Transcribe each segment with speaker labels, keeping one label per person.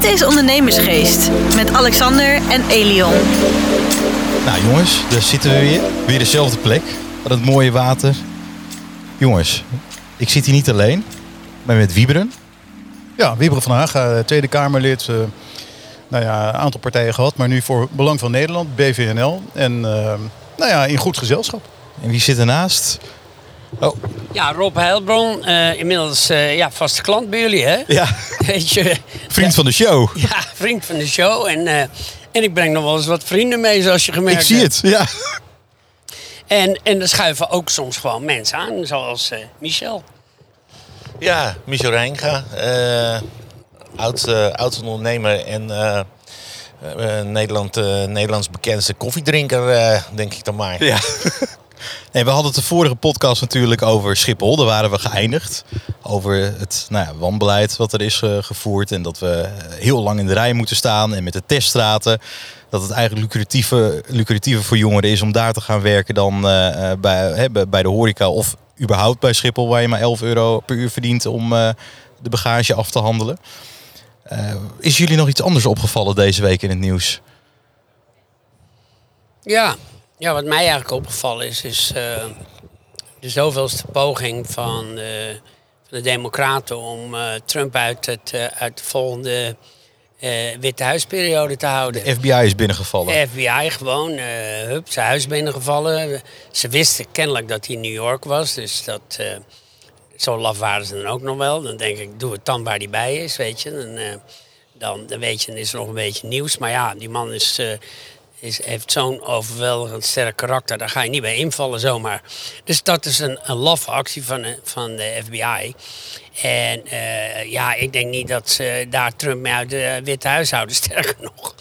Speaker 1: Dit is Ondernemersgeest met Alexander en Elion.
Speaker 2: Nou jongens, daar zitten we weer. Weer dezelfde plek. Aan het mooie water. Jongens, ik zit hier niet alleen. Maar met Wieberen.
Speaker 3: Ja, Wieberen van Haag, eh, Tweede Kamerlid. eh, nou ja, een aantal partijen gehad, maar nu voor Belang van Nederland, BVNL. En eh, nou ja, in goed gezelschap.
Speaker 2: En wie zit ernaast? Oh,
Speaker 4: Ja, Rob Heilbron, eh, inmiddels eh, ja, vaste klant bij jullie, hè?
Speaker 2: ja.
Speaker 4: Weet je,
Speaker 2: Vriend van de show.
Speaker 4: ja, vriend van de show. En, eh, en ik breng nog wel eens wat vrienden mee, zoals je gemerkt
Speaker 2: Ik zie
Speaker 4: hebt.
Speaker 2: het. Ja.
Speaker 4: En, en er schuiven ook soms gewoon mensen aan, zoals eh, Michel.
Speaker 5: Ja, Michel Reinga, eh oud, eh, oud ondernemer en eh, eh, Nederland, eh, Nederlands bekendste koffiedrinker, eh, denk ik dan maar.
Speaker 2: ja. Nee, we hadden het de vorige podcast natuurlijk over Schiphol. Daar waren we geëindigd. Over het nou ja, wanbeleid wat er is eh, gevoerd. En dat we eh, heel lang in de rij moeten staan. En met de teststraten. Dat het eigenlijk lucratiever, lucratiever voor jongeren is om daar te gaan werken dan eh, bij, hè, bij- de horeca. Of überhaupt bij Schiphol waar je maar 11 euro per uur verdient om de bagage af te handelen. Is jullie nog iets anders opgevallen deze week in het nieuws?
Speaker 4: Ja, ja wat mij eigenlijk opgevallen is, is eh, de zoveelste poging van, eh, van de Democraten om eh, Trump uit, het, uit de volgende Witte Huisperiode te houden.
Speaker 2: De FBI is binnengevallen.
Speaker 4: De FBI gewoon, hup, zijn huis binnengevallen. Ze wisten kennelijk dat hij in New York was, dus dat... zo laf waren ze dan ook nog wel. Dan denk ik, doe het dan waar hij bij is, weet je. Dan, dan, dan weet je, dan is er nog een beetje nieuws. Maar ja, die man is, is, heeft zo'n overweldigend sterk karakter. Daar ga je niet bij invallen zomaar. Dus dat is een, een laffe actie van, de- van de FBI. En eh, ja, ik denk niet dat ze daar Trump mee uit het Witte Huis houden. Sterker nog,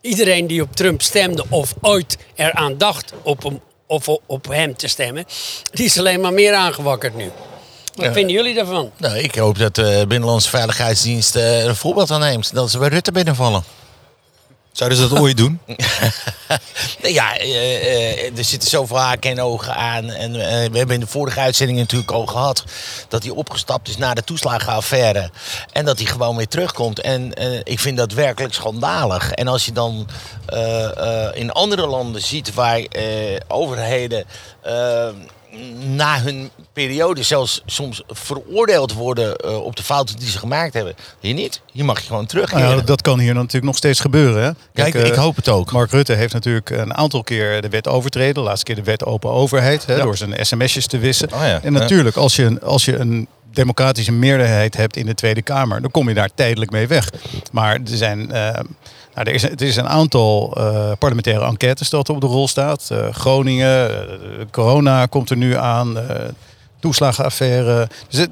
Speaker 4: iedereen die op Trump stemde of ooit eraan dacht op hem, of op hem te stemmen, die is alleen maar meer aangewakkerd nu. Wat
Speaker 5: Ja.
Speaker 4: vinden jullie daarvan?
Speaker 5: Nou, ik hoop dat de Binnenlandse Veiligheidsdienst eh, er een voorbeeld aan neemt. Dat ze bij Rutte binnenvallen.
Speaker 2: Zouden ze dat ooit doen?
Speaker 5: Ja, eh, eh, er zitten zoveel haken en ogen aan. En eh, we hebben in de vorige uitzending natuurlijk al gehad... dat hij opgestapt is na de toeslagenaffaire. En dat hij gewoon weer terugkomt. En ik vind dat werkelijk schandalig. En als je dan in andere landen ziet waar overheden... eh, na hun periode zelfs soms veroordeeld worden eh, op de fouten die ze gemaakt hebben. Hier niet. Hier mag je gewoon terug.
Speaker 3: Nou ja, dat, kan hier natuurlijk nog steeds gebeuren. Hè?
Speaker 5: Kijk,
Speaker 3: eh,
Speaker 5: ik hoop het ook.
Speaker 3: Mark Rutte heeft natuurlijk een aantal keer de wet overtreden. De laatste keer de wet open overheid. Hè,
Speaker 2: Ja.
Speaker 3: Door zijn sms'jes te wissen.
Speaker 2: Oh ja.
Speaker 3: En natuurlijk, als je, een- als je een democratische meerderheid hebt in de Tweede Kamer, dan kom je daar tijdelijk mee weg. Maar er zijn. eh, nou, er is, het is een aantal eh, parlementaire enquêtes dat op de rol staat. Eh, Groningen, corona komt er nu aan, toeslagenaffaire. Dus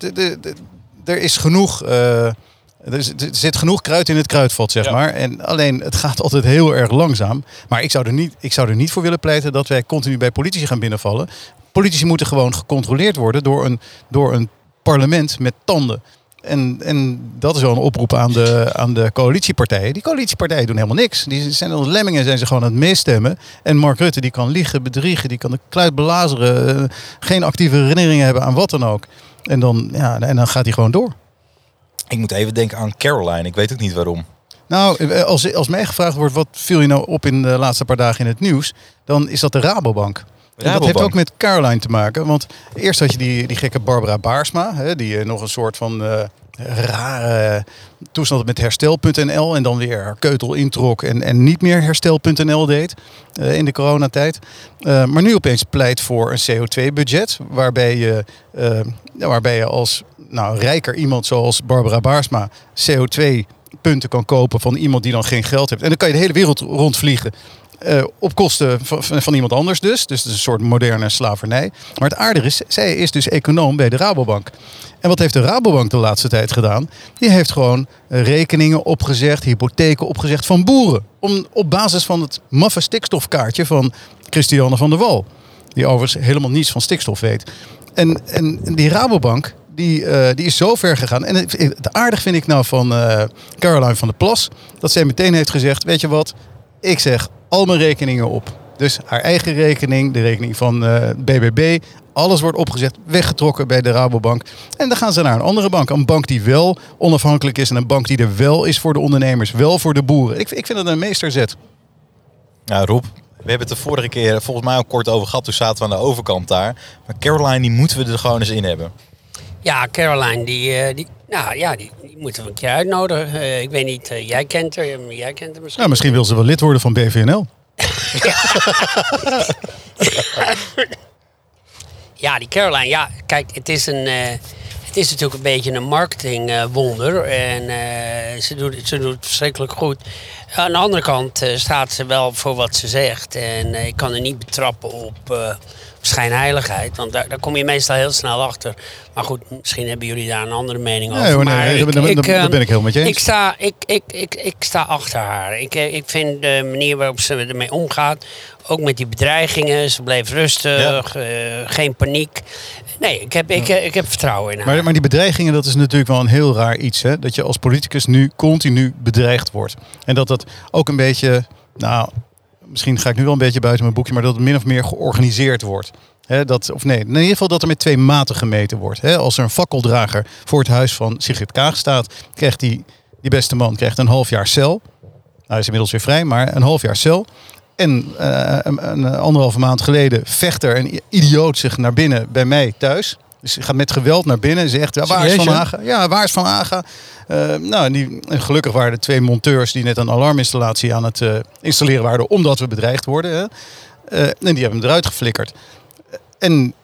Speaker 3: er is genoeg. er, er zit genoeg kruid in het kruidvat, zeg
Speaker 2: Ja.
Speaker 3: maar. En alleen, het gaat altijd heel erg langzaam. Maar ik zou, er niet, ik zou er niet voor willen pleiten dat wij continu bij politici gaan binnenvallen. Politici moeten gewoon gecontroleerd worden door een, door een parlement met tanden. En, en dat is wel een oproep aan de, aan de coalitiepartijen. Die coalitiepartijen doen helemaal niks. Die zijn als lemmingen zijn ze gewoon aan het meestemmen. En Mark Rutte die kan liegen, bedriegen, die kan de kluit belazeren. eh, geen actieve herinneringen hebben aan wat dan ook. En dan, ja, en dan gaat hij gewoon door.
Speaker 2: Ik moet even denken aan Caroline. Ik weet ook niet waarom.
Speaker 3: Nou, eh, als, als mij gevraagd wordt wat viel je nou op in de laatste paar dagen in het nieuws, dan is dat de Rabobank. Dat heeft ook met Caroline te maken. Want eerst had je die, die gekke Barbara Baarsma, hè, die eh, nog een soort van eh, rare toestand met herstel.nl en dan weer haar keutel introk en, en niet meer herstel.nl deed eh, in de coronatijd. Eh, maar nu opeens pleit voor een CO2-budget, waarbij je, waarbij je als nou, rijker iemand zoals Barbara Baarsma CO2 punten kan kopen van iemand die dan geen geld heeft. En dan kan je de hele wereld rondvliegen. Eh, op kosten van, van, iemand anders dus. Dus het is een soort moderne slavernij. Maar het aardige is, zij is dus econoom bij de Rabobank. En wat heeft de Rabobank de laatste tijd gedaan? Die heeft gewoon eh, rekeningen opgezegd, hypotheken opgezegd van boeren. Om, op basis van het maffe stikstofkaartje van Christiane van der Wal. Die overigens helemaal niets van stikstof weet. En, en die Rabobank, die, eh, die is zo ver gegaan. En het, het aardig vind ik nou van eh, Caroline van der Plas... dat zij meteen heeft gezegd, weet je wat... ik zeg al mijn rekeningen op. Dus haar eigen rekening, de rekening van eh, BBB... Alles wordt opgezet, weggetrokken bij de Rabobank. En dan gaan ze naar een andere bank. Een bank die wel onafhankelijk is en een bank die er wel is voor de ondernemers, wel voor de boeren. Ik, ik vind dat een meesterzet.
Speaker 2: Nou, Rob, we hebben het de vorige keer volgens mij al kort over gehad. Toen zaten we aan de overkant daar. Maar Caroline, die moeten we er gewoon eens in hebben.
Speaker 4: Ja, Caroline, die, eh, die, nou, ja, die, die moeten we een keer uitnodigen. Eh, ik weet niet, eh, jij kent haar, maar jij kent haar misschien.
Speaker 3: Nou, misschien wil ze wel lid worden van BVNL.
Speaker 4: Ja, die Caroline, ja, kijk, het is een. eh, het is natuurlijk een beetje een marketingwonder. en eh, ze, doet, ze doet het verschrikkelijk goed. Aan de andere kant eh, staat ze wel voor wat ze zegt. En eh, ik kan er niet betrappen op eh, schijnheiligheid. Want daar, daar kom je meestal heel snel achter. Maar goed, misschien hebben jullie daar een andere mening over.
Speaker 3: Nee,
Speaker 4: maar
Speaker 3: nee, daar ben-
Speaker 4: ik,
Speaker 3: daar ben ik helemaal met je eens.
Speaker 4: Ik sta, ik, ik, ik, ik sta achter haar. Ik, ik vind de manier waarop ze ermee omgaat, ook met die bedreigingen, ze bleef rustig, geen paniek. Nee, ik heb, ik, ik heb vertrouwen in haar.
Speaker 3: Maar, maar die bedreigingen, dat is natuurlijk wel een heel raar iets. Hè? Dat je als politicus nu continu bedreigd wordt. En dat dat ook een beetje, nou, misschien ga ik nu wel een beetje buiten mijn boekje, maar dat het min of meer georganiseerd wordt. Dat, of nee, in ieder geval dat er met twee maten gemeten wordt. Als er een fakkeldrager voor het huis van Sigrid Kaag staat, krijgt die, die beste man krijgt een half jaar cel. Hij is inmiddels weer vrij, maar een half jaar cel. En eh, een, een anderhalve maand geleden vecht er een idioot zich naar binnen bij mij thuis. Hij gaat met geweld naar binnen en zegt, ja, waar is Van
Speaker 2: ja?
Speaker 3: Haga? Ja, waar is Van Haga? Eh, nou, en die, gelukkig waren er twee monteurs die net een alarminstallatie aan het eh, installeren waren, omdat we bedreigd worden. Hè. Eh, en die hebben hem eruit geflikkerd. En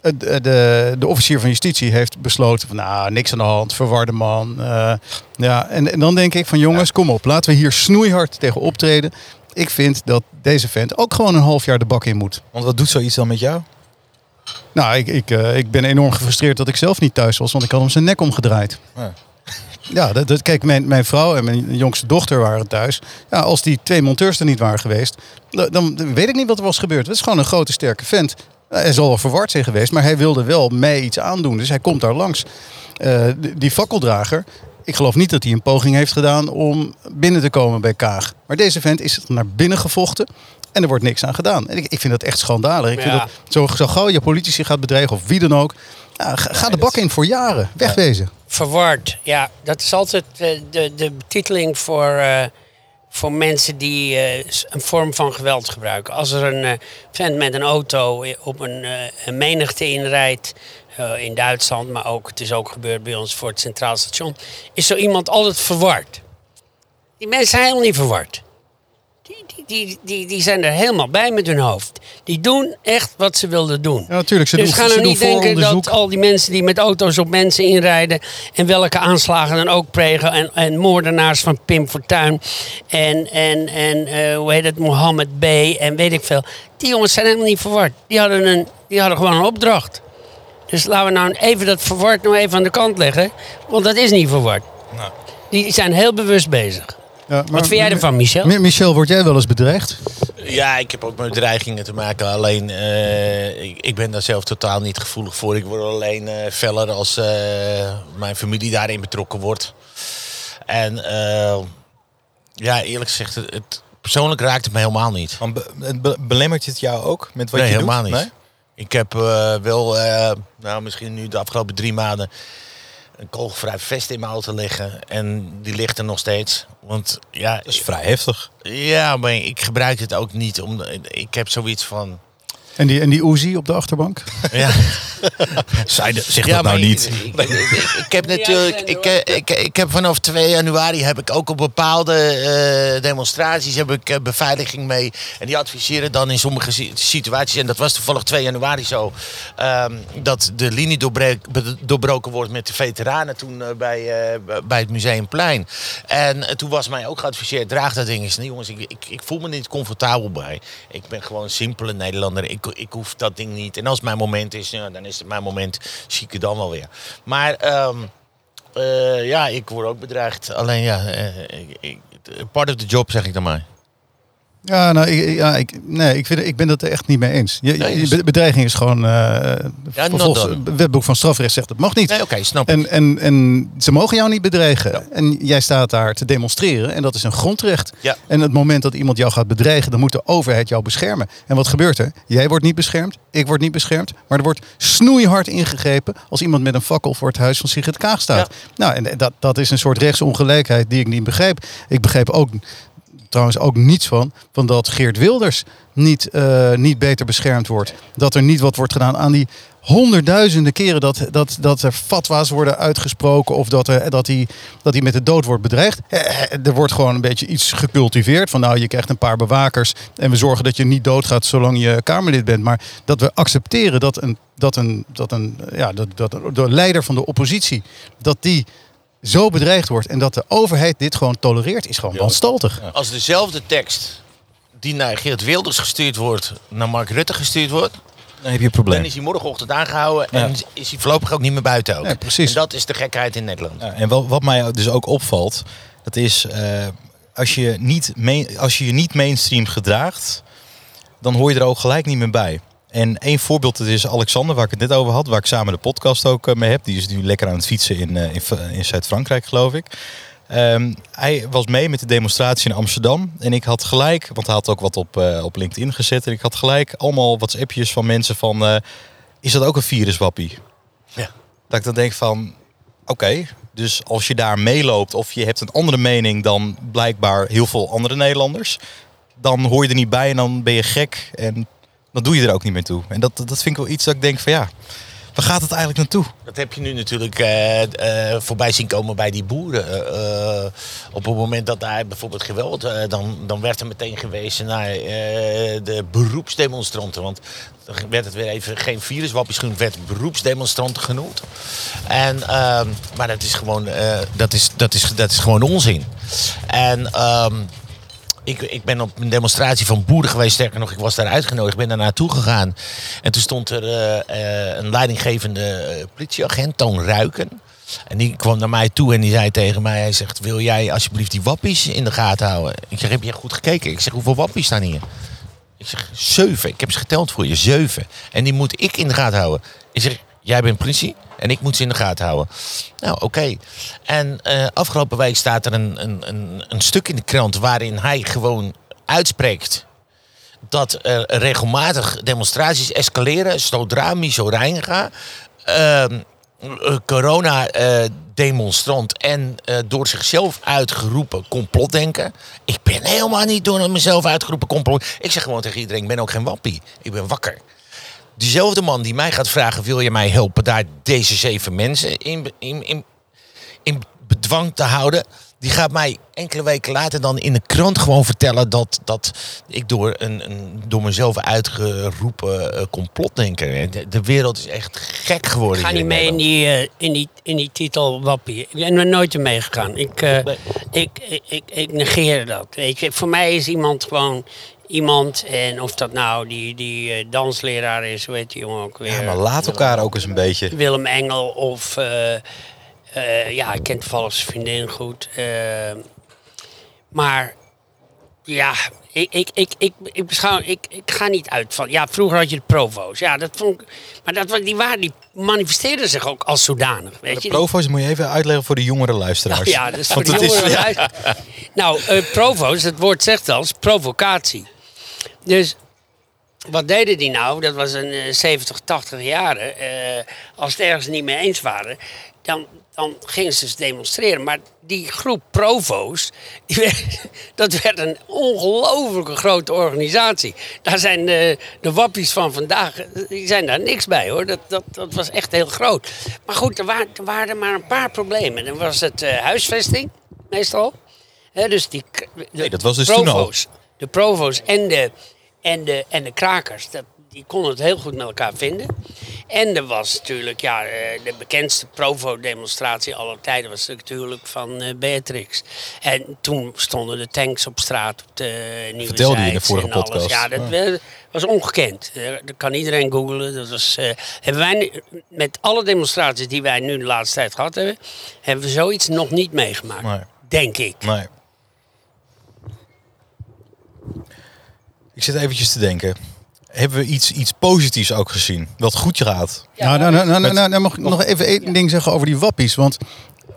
Speaker 3: de, de, de officier van justitie heeft besloten van nou, niks aan de hand, verwarde man. Ja, en, en dan denk ik van jongens, kom op, laten we hier snoeihard tegen optreden. Ik vind dat deze vent ook gewoon een half jaar de bak in moet.
Speaker 2: Want wat doet zoiets dan met jou?
Speaker 3: Nou, ik, ik, eh, ik ben enorm gefrustreerd dat ik zelf niet thuis was, want ik had hem zijn nek omgedraaid.
Speaker 2: Ja.
Speaker 3: Ja, dat, dat, kijk, mijn, mijn vrouw en mijn jongste dochter waren thuis. Ja, als die twee monteurs er niet waren geweest, dan, dan weet ik niet wat er was gebeurd. Het is gewoon een grote, sterke vent. Eh, Hij zal wel verward zijn geweest, maar hij wilde wel mij iets aandoen. Dus hij komt daar langs. Eh, die fakkeldrager, ik geloof niet dat hij een poging heeft gedaan om binnen te komen bij Kaag. Maar deze vent is naar binnen gevochten en er wordt niks aan gedaan. En ik, ik vind dat echt schandalig. Ik vind dat zo, zo gauw je politici gaat bedreigen of wie dan ook, ja, ga, de bak in voor jaren. Wegwezen.
Speaker 4: Verward, ja, dat is altijd eh, de, de betiteling voor, eh, voor mensen die eh, een vorm van geweld gebruiken. Als er een vent met een auto op een, een menigte inrijdt, in Duitsland, maar ook, het is ook gebeurd bij ons voor het Centraal Station, is zo iemand altijd verward. Die mensen zijn helemaal niet verward. Die, die, die, die, zijn er helemaal bij met hun hoofd. Die doen echt wat ze wilden doen.
Speaker 3: Ja, natuurlijk. Ze
Speaker 4: dus
Speaker 3: doen,
Speaker 4: ga
Speaker 3: ze
Speaker 4: nou
Speaker 3: doen
Speaker 4: niet denken dat al die mensen die met auto's op mensen inrijden... en welke aanslagen dan ook plegen... en, en moordenaars van Pim Fortuyn en, en, en eh, hoe heet het, Mohammed B. en weet ik veel... die jongens zijn helemaal niet verward. Die hadden, een, die hadden gewoon een opdracht. Dus laten we nou even dat verward nou even aan de kant leggen... want dat is niet verward.
Speaker 2: Nou.
Speaker 4: Die zijn heel bewust bezig.
Speaker 3: Ja, maar-
Speaker 4: Wat vind jij ervan, Michel?
Speaker 3: Mi- Michel, word jij wel eens bedreigd?
Speaker 5: Ja, ik heb ook met dreigingen te maken. Alleen, eh, ik, ik ben daar zelf totaal niet gevoelig voor. Ik word alleen eh feller als eh, mijn familie daarin betrokken wordt. En eh, ja, eerlijk gezegd, het, het- persoonlijk raakt het me helemaal niet.
Speaker 2: Want be- het be- belemmert het jou ook met wat
Speaker 5: nee,
Speaker 2: je
Speaker 5: helemaal
Speaker 2: doet?
Speaker 5: niet.
Speaker 2: Nee?
Speaker 5: Ik heb eh, wel, eh, nou misschien nu de afgelopen drie maanden, een kogelvrij vest in mijn auto liggen. En die ligt er nog steeds. Want ja,
Speaker 2: Dat is vrij heftig.
Speaker 5: ja maar ik gebruik het ook niet. Om, ik heb zoiets van...
Speaker 3: En die, en die Uzi op de achterbank?
Speaker 5: Ja,
Speaker 2: Zij de- zeg
Speaker 5: Ja,
Speaker 2: dat nou niet.
Speaker 5: Ik, ik, ik- ik heb natuurlijk, ik, eh, ik, ik heb vanaf 2 januari heb ik ook op bepaalde eh, demonstraties heb ik eh, beveiliging mee. En die adviseren dan in sommige si- situaties, en dat was toevallig 2 januari zo, ehm, dat de linie doorbreek- doorbroken wordt met de veteranen toen bij, eh, bij het Museumplein. En toen was mij ook geadviseerd, draag dat ding eens. Nee, jongens, ik, ik, ik voel me niet comfortabel bij. Ik ben gewoon een simpele Nederlander. Ik, ik hoef dat ding niet. En als het mijn moment is, ja, dan is het mijn moment. Zie ik het dan wel weer. Maar ehm, eh, ja, ik word ook bedreigd. Alleen ja, eh, part of the job zeg ik dan maar.
Speaker 3: Ja, nou, ik, ja, ik, nee, ik, vind, ik ben het er echt niet mee eens. Je,
Speaker 5: Nee,
Speaker 3: je-
Speaker 5: dus-
Speaker 3: be- bedreiging is gewoon... eh
Speaker 5: Ja,
Speaker 3: volgens het wetboek van strafrecht zegt het mag niet.
Speaker 5: Nee, oké, snap ik.
Speaker 3: En, en, en ze mogen jou niet bedreigen. En jij staat daar te demonstreren en dat is een grondrecht.
Speaker 5: Ja.
Speaker 3: En het moment dat iemand jou gaat bedreigen, dan moet de overheid jou beschermen. En wat gebeurt er? Jij wordt niet beschermd, ik word niet beschermd. Maar er wordt snoeihard ingegrepen als iemand met een fakkel voor het huis van Sigrid Kaag staat. Nou, en dat, dat is een soort rechtsongelijkheid die ik niet begrijp. Ik begrijp ook trouwens ook niets van, van dat Geert Wilders niet, eh, niet beter beschermd wordt. Dat er niet wat wordt gedaan aan die honderdduizenden keren dat, dat, dat er fatwa's worden uitgesproken of dat, er, dat, hij, dat hij met de dood wordt bedreigd. Eh, Er wordt gewoon een beetje iets gecultiveerd van nou je krijgt een paar bewakers en we zorgen dat je niet doodgaat zolang je Kamerlid bent. Maar dat we accepteren dat een, dat een, dat een ja, dat, dat de leider van de oppositie, dat die zo bedreigd wordt en dat de overheid dit gewoon tolereert, is gewoon wanstaltig.
Speaker 5: Als dezelfde tekst die naar Geert Wilders gestuurd wordt, naar Mark Rutte gestuurd wordt,
Speaker 2: Dan heb je een
Speaker 5: dan
Speaker 2: probleem.
Speaker 5: is hij morgenochtend aangehouden en is hij voorlopig ook niet meer buiten ook.
Speaker 3: Ja, precies.
Speaker 5: En dat is de gekheid in Nederland.
Speaker 2: Ja, en wel, wat mij dus ook opvalt, dat is eh, als, je niet main- als je je niet mainstream gedraagt, dan hoor je er ook gelijk niet meer bij. En één voorbeeld dat is Alexander, waar ik het net over had, waar ik samen de podcast ook eh, mee heb. Die is nu lekker aan het fietsen in, eh, in, in Zuid-Frankrijk, geloof ik. Ehm, hij was mee met de demonstratie in Amsterdam. En ik had gelijk, want hij had ook wat op, eh, op LinkedIn gezet. En ik had gelijk allemaal WhatsAppjes van mensen van... eh, is dat ook een viruswappie?
Speaker 5: Ja.
Speaker 2: Dat ik dan denk van, oké, dus als je daar meeloopt of je hebt een andere mening dan blijkbaar heel veel andere Nederlanders, dan hoor je er niet bij en dan ben je gek en dan doe je er ook niet meer toe. En dat, dat vind ik wel iets dat ik denk van ja, waar gaat het eigenlijk naartoe?
Speaker 5: Dat heb je nu natuurlijk eh, eh, voorbij zien komen bij die boeren. Eh, op het moment dat daar bijvoorbeeld geweld, dan, dan werd er meteen gewezen naar de beroepsdemonstranten. Want dan werd het weer even geen viruswappies genoemd, werd beroepsdemonstranten genoemd. En, ehm, maar dat is gewoon, dat is, dat is, dat is gewoon onzin. En ehm, ik, ik ben op een demonstratie van boeren geweest. Sterker nog, ik was daar uitgenodigd. Ik ben daar naartoe gegaan. En toen stond er eh, eh, een leidinggevende eh, politieagent, Toon Ruiken. En die kwam naar mij toe en die zei tegen mij... Hij zegt, wil jij alsjeblieft die wappies in de gaten houden? Ik zeg, heb je goed gekeken? Ik zeg, hoeveel wappies staan hier? Ik zeg, zeven. Ik heb ze geteld voor je, zeven. En die moet ik in de gaten houden. Ik zeg, jij bent politie en ik moet ze in de gaten houden. Nou, oké. En eh, afgelopen week staat er een, een, een, een stuk in de krant waarin hij gewoon uitspreekt dat er regelmatig demonstraties escaleren zodra Michel Reiniga ehm, eh, corona-demonstrant en eh, door zichzelf uitgeroepen complotdenken. Ik ben helemaal niet door mezelf uitgeroepen complot. Ik zeg gewoon tegen iedereen, ik ben ook geen wappie. Ik ben wakker. Diezelfde man die mij gaat vragen, wil je mij helpen daar deze zeven mensen in, in, in, in bedwang te houden. Die gaat mij enkele weken later dan in de krant gewoon vertellen dat, dat ik door een, een door mezelf uitgeroepen uh, complotdenker. De, de wereld is echt gek geworden.
Speaker 4: Ik ga niet mee in die, uh, in, die, in die titel wappie. Ik ben er nooit in meegegaan. Ik, uh, ik, ik, ik, ik negeer dat. Weet je. Voor mij is iemand gewoon iemand. En of dat nou die, die uh, dansleraar is, heet die jongen ook weer?
Speaker 2: Ja, maar laat elkaar ook eens een beetje.
Speaker 4: Willem Engel of... eh, eh, ja, ik ken toevallig zijn vriendin goed. Eh, maar ja, ik, ik, ik, ik, ik beschouw, ik, ik ga niet uit van. Ja, vroeger had je de provo's. Ja, dat vond ik. Maar dat, die, waren, die manifesteerden zich ook als zodanig. Weet
Speaker 2: De
Speaker 4: je?
Speaker 2: provo's moet je even uitleggen voor de jongere luisteraars.
Speaker 4: Oh, ja, dat is voor de
Speaker 2: het is- ja.
Speaker 4: Nou, eh, provo's, het woord zegt al, is provocatie. Dus wat deden die nou? Dat was een eh, 70, 80 jaren. eh, als het ergens niet mee eens waren, dan, dan gingen ze dus demonstreren. Maar die groep provo's, die werd- dat werd een ongelooflijke grote organisatie. Daar zijn de, de wappies van vandaag, die zijn daar niks bij hoor. Dat, dat, dat was echt heel groot. Maar goed, er waren, er waren maar een paar problemen. Dan was het eh, huisvesting, meestal. Dus die, de
Speaker 2: Nee, dat was dus toen al.
Speaker 4: De provo's en de, en de, en de krakers, dat, die konden het heel goed met elkaar vinden. En er was natuurlijk, ja, eh, de bekendste provo-demonstratie aller tijden was natuurlijk van eh, Beatrix. En toen stonden de tanks op straat op de Nieuwe
Speaker 2: Vertelde je in de vorige
Speaker 4: en alles.
Speaker 2: podcast.
Speaker 4: Ja, dat was ongekend. Eh, dat kan iedereen googlen. Dat was, eh, hebben wij met alle demonstraties die wij nu de laatste tijd gehad hebben, hebben we zoiets nog niet meegemaakt.
Speaker 2: Nee.
Speaker 4: Denk ik.
Speaker 2: Nee. Ik zit eventjes te denken. Hebben we iets, iets positiefs ook gezien? Wat goed gaat?
Speaker 3: nou, nou, nou, nou, nou, nou mag ik nog even één ding zeggen over die wappies. Want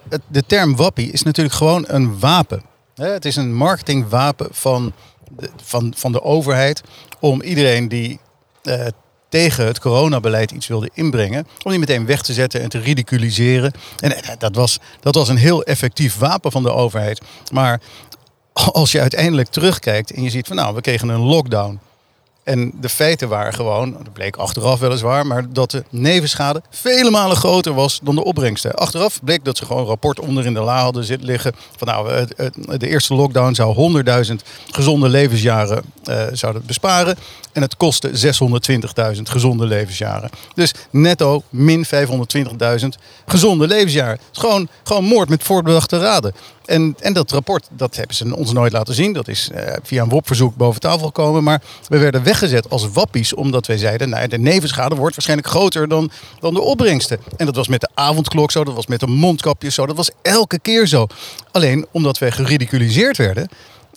Speaker 3: het, de term wappie is natuurlijk gewoon een wapen. Hè, Het is een marketingwapen van de, van, van de overheid om iedereen die eh, tegen het coronabeleid iets wilde inbrengen, om die meteen weg te zetten en te ridiculiseren. En eh, dat was, dat was een heel effectief wapen van de overheid. Maar als je uiteindelijk terugkijkt en je ziet van nou, we kregen een lockdown. En de feiten waren gewoon, dat bleek achteraf weliswaar, maar dat de nevenschade vele malen groter was dan de opbrengsten. Achteraf bleek dat ze gewoon een rapport onder in de la hadden zitten liggen. Van nou, de eerste lockdown zou 100.000 gezonde levensjaren eh, zouden besparen. En het kostte 620.000 gezonde levensjaren. Dus netto min 520.000 gezonde levensjaren. Het is gewoon, gewoon moord met voorbedachte raden. En, en dat rapport, dat hebben ze ons nooit laten zien. Dat is eh, via een WOP-verzoek boven tafel gekomen. Maar we werden weggezet als wappies, omdat wij zeiden... Nou, de nevenschade wordt waarschijnlijk groter dan, dan de opbrengsten. En dat was met de avondklok zo, dat was met de mondkapjes zo. Dat was elke keer zo. Alleen omdat wij geridiculiseerd werden...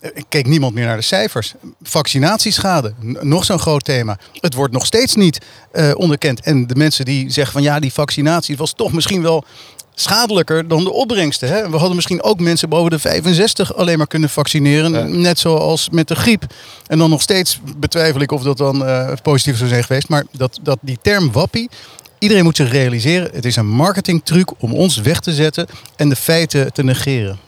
Speaker 3: eh, keek niemand meer naar de cijfers. Vaccinatieschade, nog zo'n groot thema. Het wordt nog steeds niet eh, onderkend. En de mensen die zeggen van ja, die vaccinatie was toch misschien wel schadelijker dan de opbrengsten. Hè? We hadden misschien ook mensen boven de 65 alleen maar kunnen vaccineren. Net zoals met de griep. En dan nog steeds betwijfel ik of dat dan eh, positief zou zijn geweest. Maar dat, dat die term wappie... Iedereen moet zich realiseren, het is een marketingtruc om ons weg te zetten en de feiten te negeren.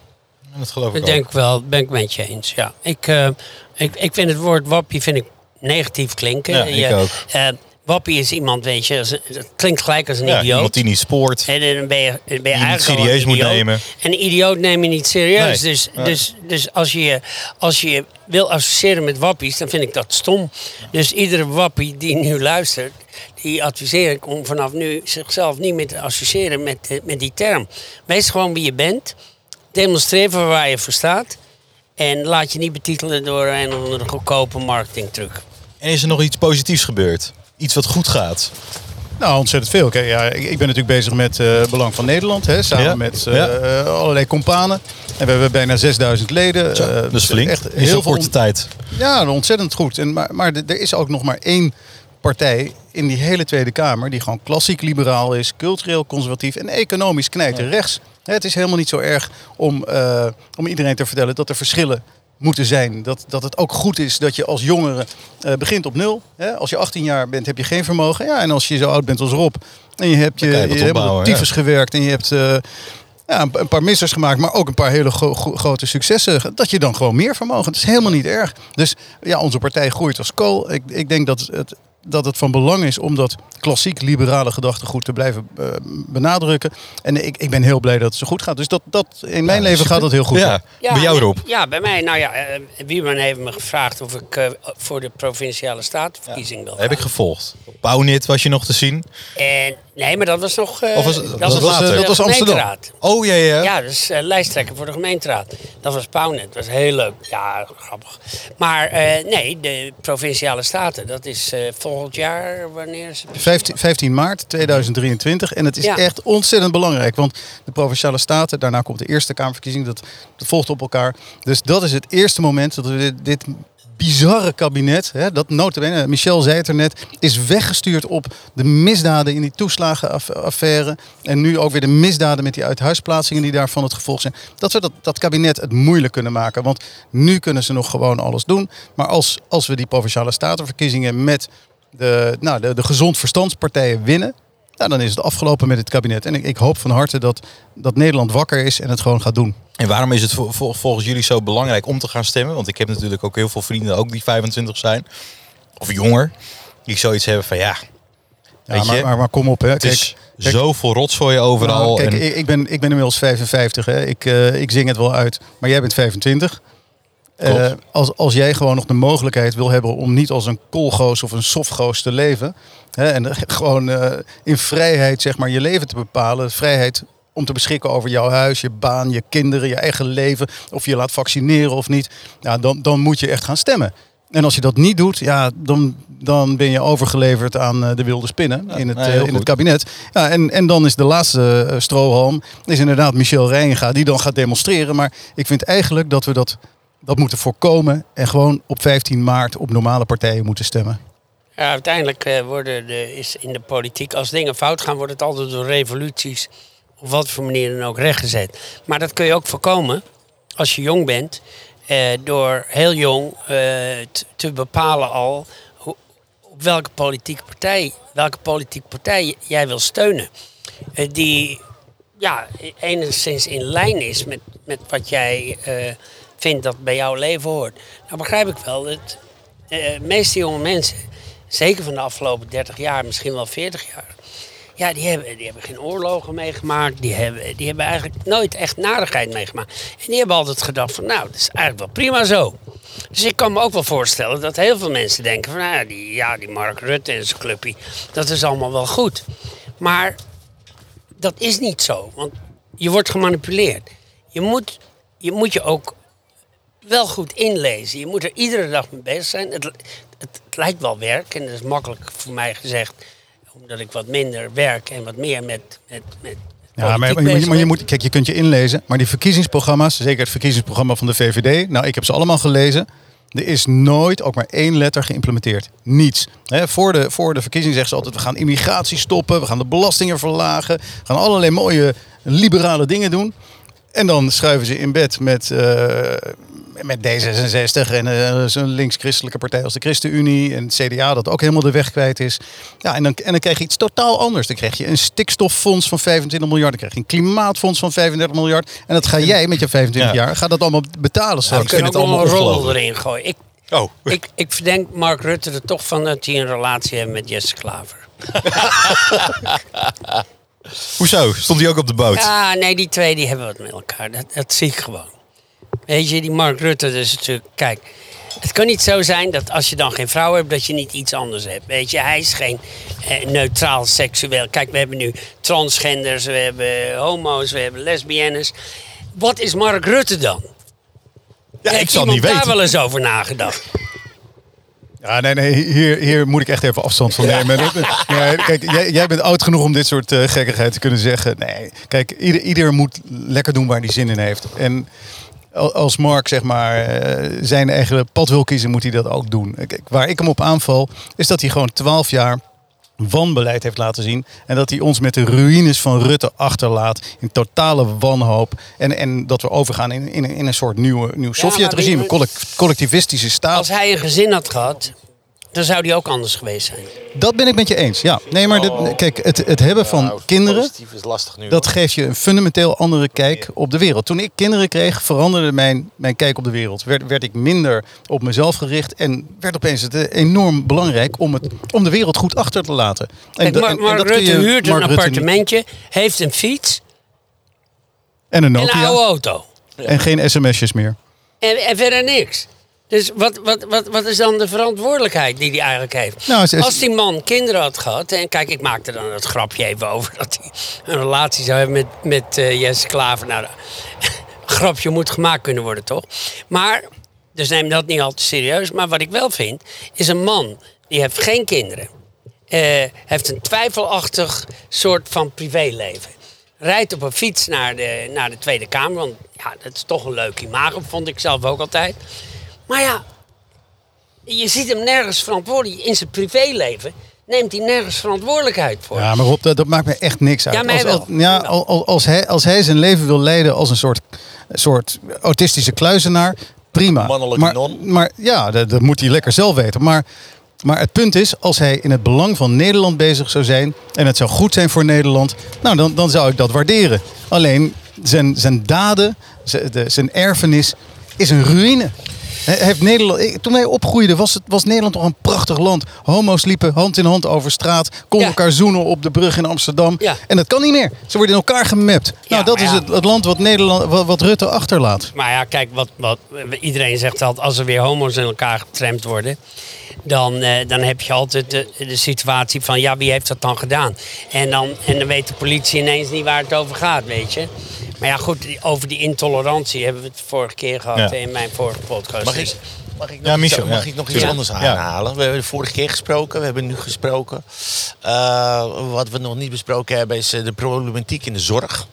Speaker 2: Dat geloof ik ook.
Speaker 4: denk ik wel, ben ik met je eens. Ja. Ik, eh, ik, ik vind het woord wappie vind ik negatief klinken.
Speaker 2: Ja, ik
Speaker 4: Je-
Speaker 2: ook.
Speaker 4: eh, wappie is iemand, weet je, het klinkt gelijk als een
Speaker 2: Ja,
Speaker 4: idioot.
Speaker 2: iemand die niet spoort.
Speaker 4: En dan ben je, dan ben je
Speaker 2: niet
Speaker 4: eigenlijk een
Speaker 2: serieus moet nemen.
Speaker 4: En een idioot neem je niet serieus.
Speaker 2: Nee.
Speaker 4: Dus,
Speaker 2: Ja.
Speaker 4: dus, dus als, je, als je wil associëren met wappies, dan vind ik dat stom. Dus iedere wappie die nu luistert, die adviseer ik om vanaf nu zichzelf niet meer te associëren met, eh, met die term. Wees gewoon wie je bent. Demonstreer voor waar je voor staat. En laat je niet betitelen door een of andere goedkope marketingtruc.
Speaker 2: En is er nog iets positiefs gebeurd? Iets wat goed gaat?
Speaker 3: Nou, ontzettend veel. Kijk, ja, ik, ik ben natuurlijk bezig met eh, Belang van Nederland. Hè, samen
Speaker 2: Ja.
Speaker 3: met eh,
Speaker 2: Ja.
Speaker 3: allerlei companen. En we hebben bijna 6000 leden. Eh,
Speaker 2: is flink.
Speaker 3: Echt
Speaker 2: in
Speaker 3: heel veel
Speaker 2: korte
Speaker 3: on-
Speaker 2: tijd.
Speaker 3: Ja, ontzettend goed. En, maar maar er is ook nog maar één partij in die hele Tweede Kamer... die gewoon klassiek liberaal is, cultureel conservatief en economisch knijter rechts. Hè, Het is helemaal niet zo erg om, eh, om iedereen te vertellen dat er verschillen moeten zijn. Dat, dat het ook goed is dat je als jongere eh, begint op nul. Hè? Als je 18 jaar bent, heb je geen vermogen. Ja, en als je zo oud bent als Rob... en je hebt je,
Speaker 2: je
Speaker 3: op tyfus gewerkt... en je hebt... eh, ja, een, een paar missers gemaakt, maar ook een paar hele gro- gro- grote successen. Dat je dan gewoon meer vermogen. Dat is helemaal niet erg. Dus ja, onze partij groeit als kool. Ik, ik denk dat het, dat het van belang is om dat klassiek liberale gedachtegoed te blijven eh, benadrukken. En ik, ik ben heel blij dat het zo goed gaat. Dus dat, dat, in mijn leven gaat dat heel goed.
Speaker 2: Ja, bij jou Rob.
Speaker 4: Ja, bij mij. Nou ja, eh Wieman heeft me gevraagd of ik eh, voor de provinciale statenverkiezing wil
Speaker 2: Dat heb ik gevolgd. Op Bouwnit was je nog te zien.
Speaker 4: En, nee, maar dat was nog... eh,
Speaker 2: Of was-
Speaker 4: dat,
Speaker 2: dat was later?
Speaker 4: de
Speaker 3: Dat was Amsterdam.
Speaker 4: gemeenteraad.
Speaker 2: Oh ja, ja.
Speaker 4: Ja, dus lijsttrekker voor de gemeenteraad. Dat was Pauwnet. Dat was heel leuk. Ja, grappig. Maar eh, nee, de provinciale staten, dat is eh, volgend jaar, wanneer is het?
Speaker 3: 15, 15 maart 2023. En het is
Speaker 4: Ja.
Speaker 3: echt ontzettend belangrijk. Want de Provinciale Staten, daarna komt de Eerste Kamerverkiezing. Dat, dat volgt op elkaar. Dus dat is het eerste moment dat we dit, dit bizarre kabinet... Hè, dat notabene, Michel zei het er net... is weggestuurd op de misdaden in die toeslagenaffaire. En nu ook weer de misdaden met die uithuisplaatsingen die daarvan het gevolg zijn. Dat we dat, dat kabinet het moeilijk kunnen maken. Want nu kunnen ze nog gewoon alles doen. Maar als, als we die Provinciale Statenverkiezingen met de, nou, de, de gezond verstandspartijen winnen, nou, dan is het afgelopen met het kabinet. En ik, ik hoop van harte dat, dat Nederland wakker is en het gewoon gaat doen.
Speaker 2: En waarom is het vol- vol- volgens jullie zo belangrijk om te gaan stemmen? Want ik heb natuurlijk ook heel veel vrienden, ook die 25 zijn. Of jonger. Die zoiets hebben van ja,
Speaker 3: Ja,
Speaker 2: weet
Speaker 3: maar,
Speaker 2: je.
Speaker 3: maar, maar kom op, hè.
Speaker 2: het
Speaker 3: Kijk,
Speaker 2: is
Speaker 3: kijk-
Speaker 2: zoveel rotzooi overal.
Speaker 3: nou, kijk,
Speaker 2: en-
Speaker 3: ik, ik, ben, ik ben inmiddels 55, hè. Ik, eh, ik zing het wel uit, maar jij bent 25. Eh, als, als jij gewoon nog de mogelijkheid wil hebben om niet als een koolgoos of een softgoos te leven. Hè, en gewoon eh, in vrijheid zeg maar, je leven te bepalen. Vrijheid om te beschikken over jouw huis, je baan, je kinderen, je eigen leven. Of je laat vaccineren of niet. Ja, dan, dan moet je echt gaan stemmen. En als je dat niet doet, ja, dan, dan ben je overgeleverd aan eh, de wilde spinnen in, het,
Speaker 2: nee,
Speaker 3: in het kabinet. Ja, en, en dan is de laatste strohalm is inderdaad Michel Reijnga die dan gaat demonstreren. Maar ik vind eigenlijk dat we dat dat moeten voorkomen en gewoon op 15 maart op normale partijen moeten stemmen.
Speaker 4: Ja, uiteindelijk eh, worden de, is in de politiek, als dingen fout gaan, wordt het altijd door revoluties op wat voor manier dan ook rechtgezet. Maar dat kun je ook voorkomen als je jong bent, eh, door heel jong eh, te bepalen al op welke politieke partij, welke politieke partij jij wil steunen. Eh, die ja, enigszins in lijn is met, met wat jij eh, vindt dat bij jouw leven hoort. Nou begrijp ik wel dat de meeste jonge mensen, zeker van de afgelopen 30 jaar, misschien wel 40 jaar, ja, die hebben, die hebben geen oorlogen meegemaakt. Die hebben, die hebben eigenlijk nooit echt narigheid meegemaakt. En die hebben altijd gedacht van, nou, dat is eigenlijk wel prima zo. Dus ik kan me ook wel voorstellen dat heel veel mensen denken van, nou, ja, die, ja, die Mark Rutte en zijn clubje, dat is allemaal wel goed. Maar dat is niet zo, want je wordt gemanipuleerd. Je moet je, moet je ook wel goed inlezen. Je moet er iedere dag mee bezig zijn. Het, het, het lijkt wel werk en dat is makkelijk voor mij gezegd, omdat ik wat minder werk en wat meer met, met, met
Speaker 3: Ja, maar, je, maar moet, kijk, je kunt je inlezen, maar die verkiezingsprogramma's, zeker het verkiezingsprogramma van de VVD, nou, ik heb ze allemaal gelezen. Er is nooit ook maar één letter geïmplementeerd. Niets. Voor, de, voor de verkiezing zeggen ze altijd: we gaan immigratie stoppen, we gaan de belastingen verlagen, we gaan allerlei mooie liberale dingen doen. En dan schuiven ze in bed met, eh, met D66 en eh, zo'n links-christelijke partij als de ChristenUnie en het CDA dat ook helemaal de weg kwijt is. Ja, en dan, en dan krijg je iets totaal anders. Dan krijg je een stikstoffonds van 25 miljard, dan krijg je een klimaatfonds van 35 miljard. En dat ga jij met je 25
Speaker 2: Ja.
Speaker 3: jaar, gaat dat allemaal betalen straks.
Speaker 2: ik
Speaker 4: kunnen
Speaker 2: vind
Speaker 4: ook
Speaker 2: het
Speaker 4: nog een
Speaker 2: allemaal
Speaker 4: rol erin gooien. Ik,
Speaker 2: Oh,
Speaker 4: ik, ik verdenk Mark Rutte er toch van dat hij een relatie heeft met Jesse Klaver.
Speaker 2: hoezo? Stond hij ook op de boot?
Speaker 4: Ja, nee, die twee die hebben wat met elkaar. Dat, dat zie ik gewoon. Weet je, die Mark Rutte, dat is natuurlijk... Kijk, het kan niet zo zijn dat als je dan geen vrouw hebt, dat je niet iets anders hebt. Weet je, hij is geen eh, neutraal seksueel. Kijk, we hebben nu transgenders, we hebben homo's, we hebben lesbiennes. Wat is Mark Rutte dan?
Speaker 2: Ja, ik zal niet
Speaker 4: daar
Speaker 2: weten.
Speaker 4: wel eens over nagedacht?
Speaker 3: Ja, nee, nee, hier, hier moet ik echt even afstand van nemen. Nee, kijk, jij, jij bent oud genoeg om dit soort eh, gekkigheid te kunnen zeggen. Nee, kijk, ieder, ieder moet lekker doen waar hij zin in heeft. En als Mark zeg maar eh, zijn eigen pad wil kiezen, moet hij dat ook doen. Waar ik hem op aanval, is dat hij gewoon 12 jaar wanbeleid heeft laten zien. En dat hij ons met de ruïnes van Rutte achterlaat. In totale wanhoop. En, en dat we overgaan in, in, in een soort nieuwe, nieuw Sovjet-regime. collectivistische staat.
Speaker 4: Als hij een gezin had gehad, dan zou die ook anders geweest zijn.
Speaker 3: Dat ben ik met je eens. Ja, nee, maar dit, kijk, het, het hebben van kinderen,
Speaker 5: Positief is lastig nu.
Speaker 3: dat geeft je een fundamenteel andere kijk op de wereld. Toen ik kinderen kreeg, veranderde mijn, mijn kijk op de wereld. Werd, werd ik minder op mezelf gericht en werd opeens het eh, enorm belangrijk om, het, om de wereld goed achter te laten. En,
Speaker 4: Kijk,
Speaker 3: dat kun
Speaker 4: Rutte
Speaker 3: je
Speaker 4: huurt een
Speaker 3: niet-
Speaker 4: appartementje, heeft een fiets
Speaker 3: En een
Speaker 4: en een
Speaker 3: Nokia.
Speaker 4: oude auto.
Speaker 3: En geen sms'jes meer.
Speaker 4: En, en verder niks. Dus wat, wat, wat, wat is dan de verantwoordelijkheid die hij eigenlijk heeft?
Speaker 3: Nou, is-
Speaker 4: Als die man kinderen had gehad... En kijk, ik maakte dan het grapje even over... dat hij een relatie zou hebben met, met eh, Jesse Klaver. Nou, een grapje moet gemaakt kunnen worden, toch? Maar, dus neem dat niet al te serieus. Maar wat ik wel vind, is een man... die heeft geen kinderen. eh, heeft een twijfelachtig soort van privéleven. Rijdt op een fiets naar de, naar de Tweede Kamer. Want ja, dat is toch een leuk imago, vond ik zelf ook altijd. Maar ja, je ziet hem nergens verantwoordelijk. In zijn privéleven neemt hij nergens verantwoordelijkheid voor.
Speaker 3: Ja, maar Rob, dat, dat maakt me echt niks uit.
Speaker 4: Ja, mij
Speaker 3: als,
Speaker 4: wel.
Speaker 3: als- ja, als, als, hij, als hij zijn leven wil leiden als een soort, soort autistische kluizenaar, prima.
Speaker 5: Mannelijke
Speaker 3: maar,
Speaker 5: non.
Speaker 3: Maar ja, dat, dat moet hij lekker zelf weten. Maar, maar het punt is, als hij in het belang van Nederland bezig zou zijn en het zou goed zijn voor Nederland, nou, dan, dan zou ik dat waarderen. Alleen zijn, zijn daden, zijn, de, zijn erfenis is een ruïne. Heeft Nederland, toen wij opgroeiden was, het, was Nederland toch een prachtig land. Homo's liepen hand in hand over straat, konden
Speaker 4: Ja.
Speaker 3: elkaar zoenen op de brug in Amsterdam.
Speaker 4: Ja.
Speaker 3: En dat kan niet meer. Ze worden in elkaar gemapt. nou, dat is het, het land wat, Nederland, wat, wat Rutte achterlaat.
Speaker 4: Maar ja, kijk, wat, wat, iedereen zegt altijd... als er weer homo's in elkaar getrampt worden... Dan, eh, dan heb je altijd de, de situatie van... ja, wie heeft dat dan gedaan? En dan, en dan weet de politie ineens niet waar het over gaat, weet je. Maar ja, goed, over die intolerantie hebben we het vorige keer gehad...
Speaker 2: Ja.
Speaker 4: in mijn vorige podcast.
Speaker 5: Mag
Speaker 4: Dus-
Speaker 5: ik, mag ik nog,
Speaker 2: Ja,
Speaker 5: iets, mag
Speaker 2: ja.
Speaker 5: ik nog iets anders
Speaker 2: Ja.
Speaker 5: aanhalen? We hebben de vorige keer gesproken, we hebben nu gesproken. Eh, wat we nog niet besproken hebben is eh, de problematiek in de zorg.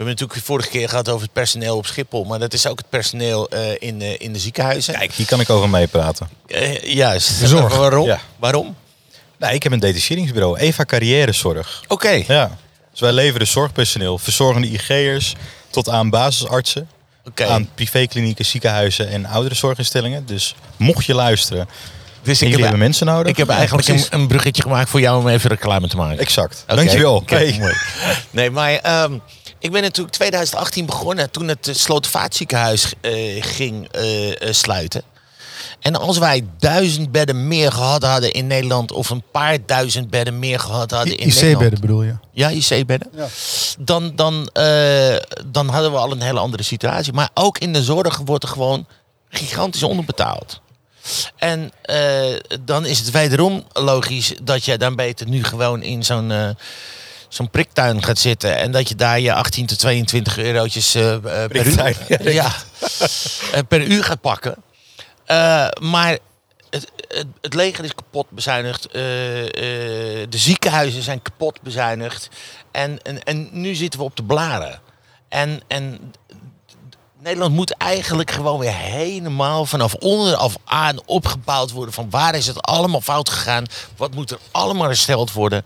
Speaker 5: Hebben natuurlijk de vorige keer gehad over het personeel op Schiphol. Maar dat is ook het personeel eh, in, de, in de ziekenhuizen.
Speaker 2: Kijk, hier kan ik over meepraten.
Speaker 5: Eh, juist.
Speaker 3: Zorg.
Speaker 5: Waarom?
Speaker 2: Ja.
Speaker 5: Waarom?
Speaker 2: Nou, ik heb een detacheringsbureau, Eva Carrièrezorg.
Speaker 5: Oké.
Speaker 2: Ja. Dus wij leveren zorgpersoneel, verzorgende IG'ers tot aan basisartsen. Aan privéklinieken, ziekenhuizen en ouderenzorginstellingen. Dus mocht je luisteren
Speaker 5: Dus
Speaker 2: jullie hebben mensen nodig.
Speaker 5: Ik heb eigenlijk een, een bruggetje gemaakt voor jou om even reclame te maken.
Speaker 2: Exact.
Speaker 5: Oké.
Speaker 2: Dankjewel.
Speaker 5: Mooi. Nee, maar ehm, ik ben natuurlijk 2018 begonnen toen het uh, Slotervaartziekenhuis eh, ging eh, eh, sluiten. En als wij duizend bedden meer gehad hadden in Nederland, of een paar duizend bedden meer gehad hadden in Nederland.
Speaker 3: IC-bedden bedoel je?
Speaker 5: Ja, IC-bedden.
Speaker 3: Ja.
Speaker 5: Dan, dan, eh, dan hadden we al een hele andere situatie. Maar ook in de zorg wordt er gewoon gigantisch onderbetaald. En eh, dan is het wederom logisch dat je dan beter nu gewoon in zo'n eh, zo'n priktuin gaat zitten. En dat je daar je 18 tot 22 eurotjes eh, eh, per, ja, eh, per uur gaat pakken. Maar het, het, het leger is kapot bezuinigd. de ziekenhuizen zijn kapot bezuinigd. En, en, en nu zitten we op de blaren. En, en Nederland moet eigenlijk gewoon weer helemaal vanaf onderaf aan opgebouwd worden. Van waar is het allemaal fout gegaan? Wat moet er allemaal hersteld worden?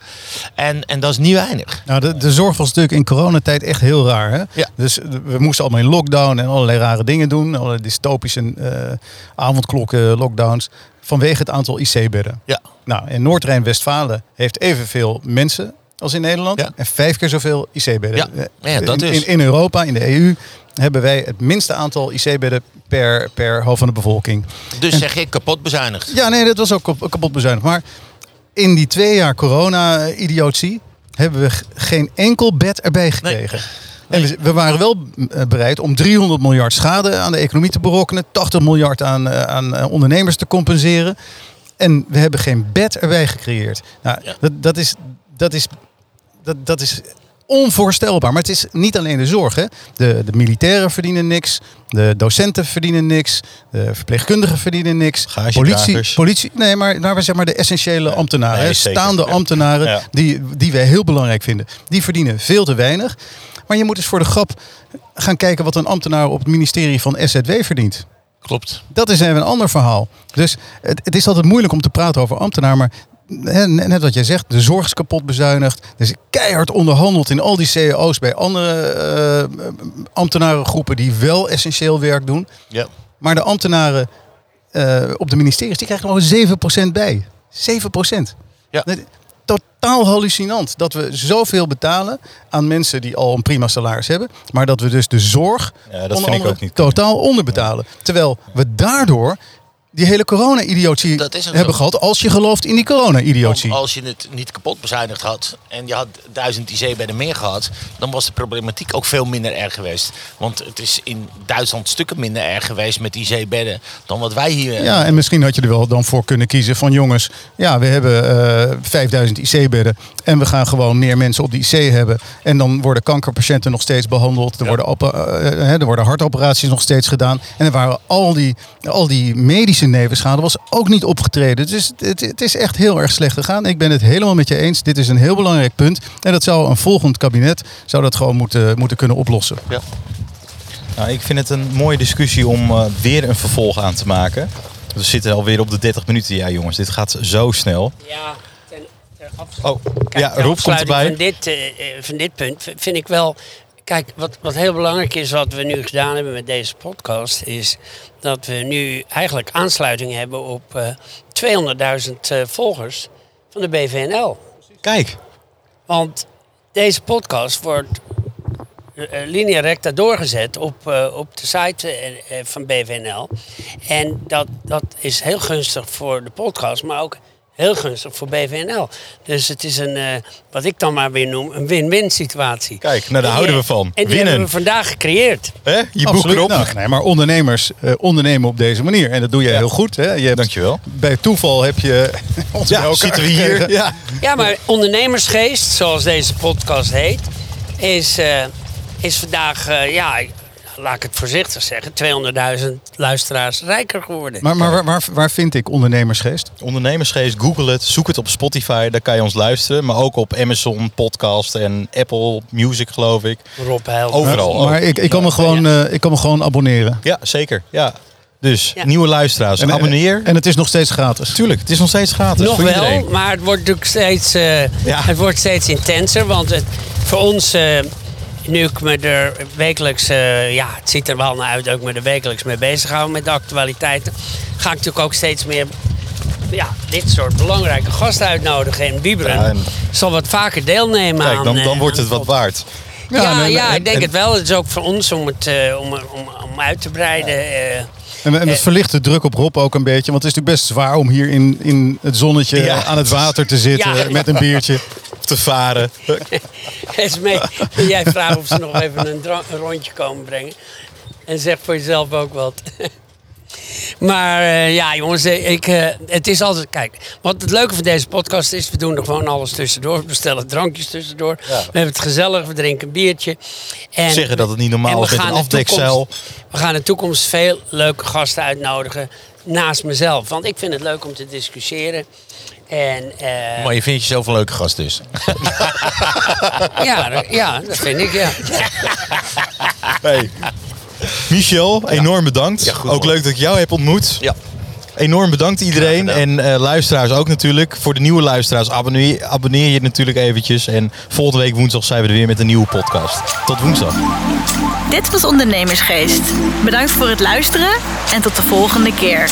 Speaker 5: En, en dat is niet weinig.
Speaker 3: Nou, de, de zorg was natuurlijk in coronatijd echt heel raar. Hè?
Speaker 5: Ja.
Speaker 3: Dus eh, we moesten allemaal in lockdown en allerlei rare dingen doen. Allerlei dystopische eh, avondklokken, lockdowns. Vanwege het aantal IC-bedden.
Speaker 5: Ja.
Speaker 3: Nou, in Noord-Rijn-Westfalen heeft evenveel mensen als in Nederland.
Speaker 5: Ja.
Speaker 3: En vijf keer zoveel IC-bedden.
Speaker 5: Ja.
Speaker 3: Eh,
Speaker 5: Ja, dat
Speaker 3: in,
Speaker 5: is.
Speaker 3: in, in Europa, in de EU, hebben wij het minste aantal IC-bedden per, per hoofd van de bevolking.
Speaker 5: Dus zeg ik kapot bezuinigd.
Speaker 3: Ja, nee, dat was ook kap- kapot bezuinigd. Maar in die twee jaar corona-idiotie hebben we geen enkel bed erbij gekregen. En we, waren wel bereid om 300 miljard schade aan de economie te berokkenen, 80 miljard aan, eh, aan eh, ondernemers te compenseren. En we hebben geen bed erbij gecreëerd. Nou,
Speaker 5: Ja.
Speaker 3: dat, dat, is, dat, is, dat, dat is onvoorstelbaar. Maar het is niet alleen de zorg. Hè. De, de militairen verdienen niks. De docenten verdienen niks. De verpleegkundigen verdienen niks. Politie, politie, nee, maar, maar we zeg maar de essentiële ambtenaren.
Speaker 2: nee,
Speaker 3: hè, staande ambtenaren
Speaker 2: Ja.
Speaker 3: die, die wij heel belangrijk vinden. Die verdienen veel te weinig. Maar je moet eens voor de grap gaan kijken wat een ambtenaar op het ministerie van SZW verdient.
Speaker 5: Klopt.
Speaker 3: Dat is even een ander verhaal. Dus het, het is altijd moeilijk om te praten over ambtenaar. Maar net wat jij zegt, de zorg is kapot bezuinigd. Er is keihard onderhandeld in al die CEO's bij andere eh, ambtenarengroepen die wel essentieel werk doen.
Speaker 5: Ja.
Speaker 3: Maar de ambtenaren eh, op de ministeries, die krijgen gewoon 7% bij. 7%.
Speaker 5: Ja.
Speaker 3: Totaal hallucinant dat we zoveel betalen aan mensen die al een prima salaris hebben. Maar dat we dus de zorg
Speaker 2: Ja, dat vind ik ook niet kunnen.
Speaker 3: totaal onderbetalen. Terwijl we daardoor die hele corona-idiotie hebben
Speaker 5: zo.
Speaker 3: gehad. Als je gelooft in die corona-idiotie.
Speaker 5: Als je het niet kapot bezuinigd had en je had duizend IC-bedden meer gehad, dan was de problematiek ook veel minder erg geweest. Want het is in Duitsland stukken minder erg geweest met IC-bedden dan wat wij hier.
Speaker 3: Ja, en misschien had je er wel dan voor kunnen kiezen van jongens, ja, we hebben eh 5000 IC-bedden en we gaan gewoon meer mensen op de IC hebben. En dan worden kankerpatiënten nog steeds behandeld, er,
Speaker 5: Ja.
Speaker 3: worden, eh, eh, er worden hartoperaties nog steeds gedaan. En er waren al die, al die medische nevenschade was ook niet opgetreden. Dus het, het is echt heel erg slecht gegaan. Ik ben het helemaal met je eens. Dit is een heel belangrijk punt. En dat zou een volgend kabinet zou dat gewoon moeten, moeten kunnen oplossen.
Speaker 5: Ja.
Speaker 2: Nou, ik vind het een mooie discussie om eh, weer een vervolg aan te maken. We zitten alweer op de 30 minuten. Ja, jongens, dit gaat zo snel.
Speaker 4: Ja, ten, ter afsluiting.
Speaker 2: Oh,
Speaker 4: Kijk,
Speaker 2: ja, Rob komt erbij.
Speaker 4: Van dit, eh, eh, van dit punt vind ik wel. Kijk, wat, wat heel belangrijk is, wat we nu gedaan hebben met deze podcast, is dat we nu eigenlijk aansluiting hebben op eh 200.000 eh, volgers van de BVNL.
Speaker 2: Kijk,
Speaker 4: Want deze podcast wordt eh, linea recta doorgezet op, op de site van BVNL. En dat, dat is heel gunstig voor de podcast, maar ook heel gunstig voor BVNL. Dus het is een, eh, wat ik dan maar weer noem, een win-win situatie.
Speaker 2: Kijk, nou, daar houden we van.
Speaker 4: En die
Speaker 2: Winnen.
Speaker 4: hebben we vandaag gecreëerd.
Speaker 2: hè? je boek erop.
Speaker 3: Nou, nee, maar ondernemers eh, ondernemen op deze manier. En dat doe je heel goed. Hè? Je hebt,
Speaker 2: Dankjewel.
Speaker 3: Bij toeval heb je ons bij
Speaker 2: Ja,
Speaker 3: elkaar
Speaker 2: zitten we hier.
Speaker 3: gekregen.
Speaker 2: Ja.
Speaker 4: Ja, maar ondernemersgeest, zoals deze podcast heet, is, eh, is vandaag, eh, ja, laat ik het voorzichtig zeggen, 200.000 luisteraars rijker geworden.
Speaker 3: Maar, maar waar, waar, waar vind ik ondernemersgeest?
Speaker 2: Ondernemersgeest, google het, zoek het op Spotify, daar kan je ons luisteren. Maar ook op Amazon Podcast en Apple Music geloof ik.
Speaker 4: Rob Heil.
Speaker 2: Overal.
Speaker 3: Maar ik, ik, kan me gewoon, eh, ik kan me gewoon abonneren.
Speaker 2: Ja, zeker. Ja. Dus
Speaker 4: Ja.
Speaker 2: nieuwe luisteraars,
Speaker 3: En,
Speaker 2: abonneer.
Speaker 3: En het is nog steeds gratis.
Speaker 2: Tuurlijk, het is nog steeds gratis
Speaker 4: Nog
Speaker 2: voor
Speaker 4: wel,
Speaker 2: iedereen.
Speaker 4: maar het wordt natuurlijk steeds, eh,
Speaker 2: Ja.
Speaker 4: het wordt steeds intenser. Want het, voor ons, eh, nu ik me er wekelijks, eh, ja, het ziet er wel naar uit dat ik me er wekelijks mee bezig hou met de actualiteiten. Ga ik natuurlijk ook steeds meer ja, dit soort belangrijke gasten uitnodigen. En Wieberen
Speaker 2: Ja, en-
Speaker 4: zal wat vaker deelnemen
Speaker 2: Kijk,
Speaker 4: aan...
Speaker 2: dan,
Speaker 4: eh,
Speaker 2: dan wordt het wat waard.
Speaker 4: Ja, ja,
Speaker 3: en- en-
Speaker 4: ik denk
Speaker 2: en-
Speaker 4: het wel. Het is ook voor ons om het eh, om, om, om uit te breiden.
Speaker 3: En, en het verlicht de druk op Rob ook een beetje. Want het is natuurlijk best zwaar om hier in, in het zonnetje
Speaker 2: Ja.
Speaker 3: aan het water te zitten
Speaker 4: Ja.
Speaker 3: met een biertje.
Speaker 2: Te varen.
Speaker 4: Esmee, wil jij vragen of ze nog even een, een rondje komen brengen? En zeg voor jezelf ook wat. Maar eh, ja, jongens, eh, ik, eh, het is altijd. Kijk, wat het leuke van deze podcast is, we doen er gewoon alles tussendoor. We bestellen drankjes tussendoor. We hebben het gezellig, we drinken een biertje. En,
Speaker 2: Zeggen dat het niet normaal is met een
Speaker 4: in
Speaker 2: afdekzeil.
Speaker 4: toekomst- We gaan in de toekomst veel leuke gasten uitnodigen naast mezelf. Want ik vind het leuk om te discussiëren. En,
Speaker 5: Maar je vindt jezelf een leuke gast dus.
Speaker 4: ja, dat- ja, dat vind ik, ja.
Speaker 2: Hey. Michel, enorm bedankt.
Speaker 5: Ja, goed,
Speaker 2: ook
Speaker 5: hoor.
Speaker 2: leuk dat ik jou heb ontmoet.
Speaker 5: Ja.
Speaker 2: Enorm bedankt iedereen. En eh, luisteraars ook natuurlijk. Voor de nieuwe luisteraars abonneer, abonneer je natuurlijk eventjes. En volgende week woensdag zijn we er weer met een nieuwe podcast. Tot woensdag.
Speaker 1: Dit was Ondernemersgeest. Bedankt voor het luisteren en tot de volgende keer.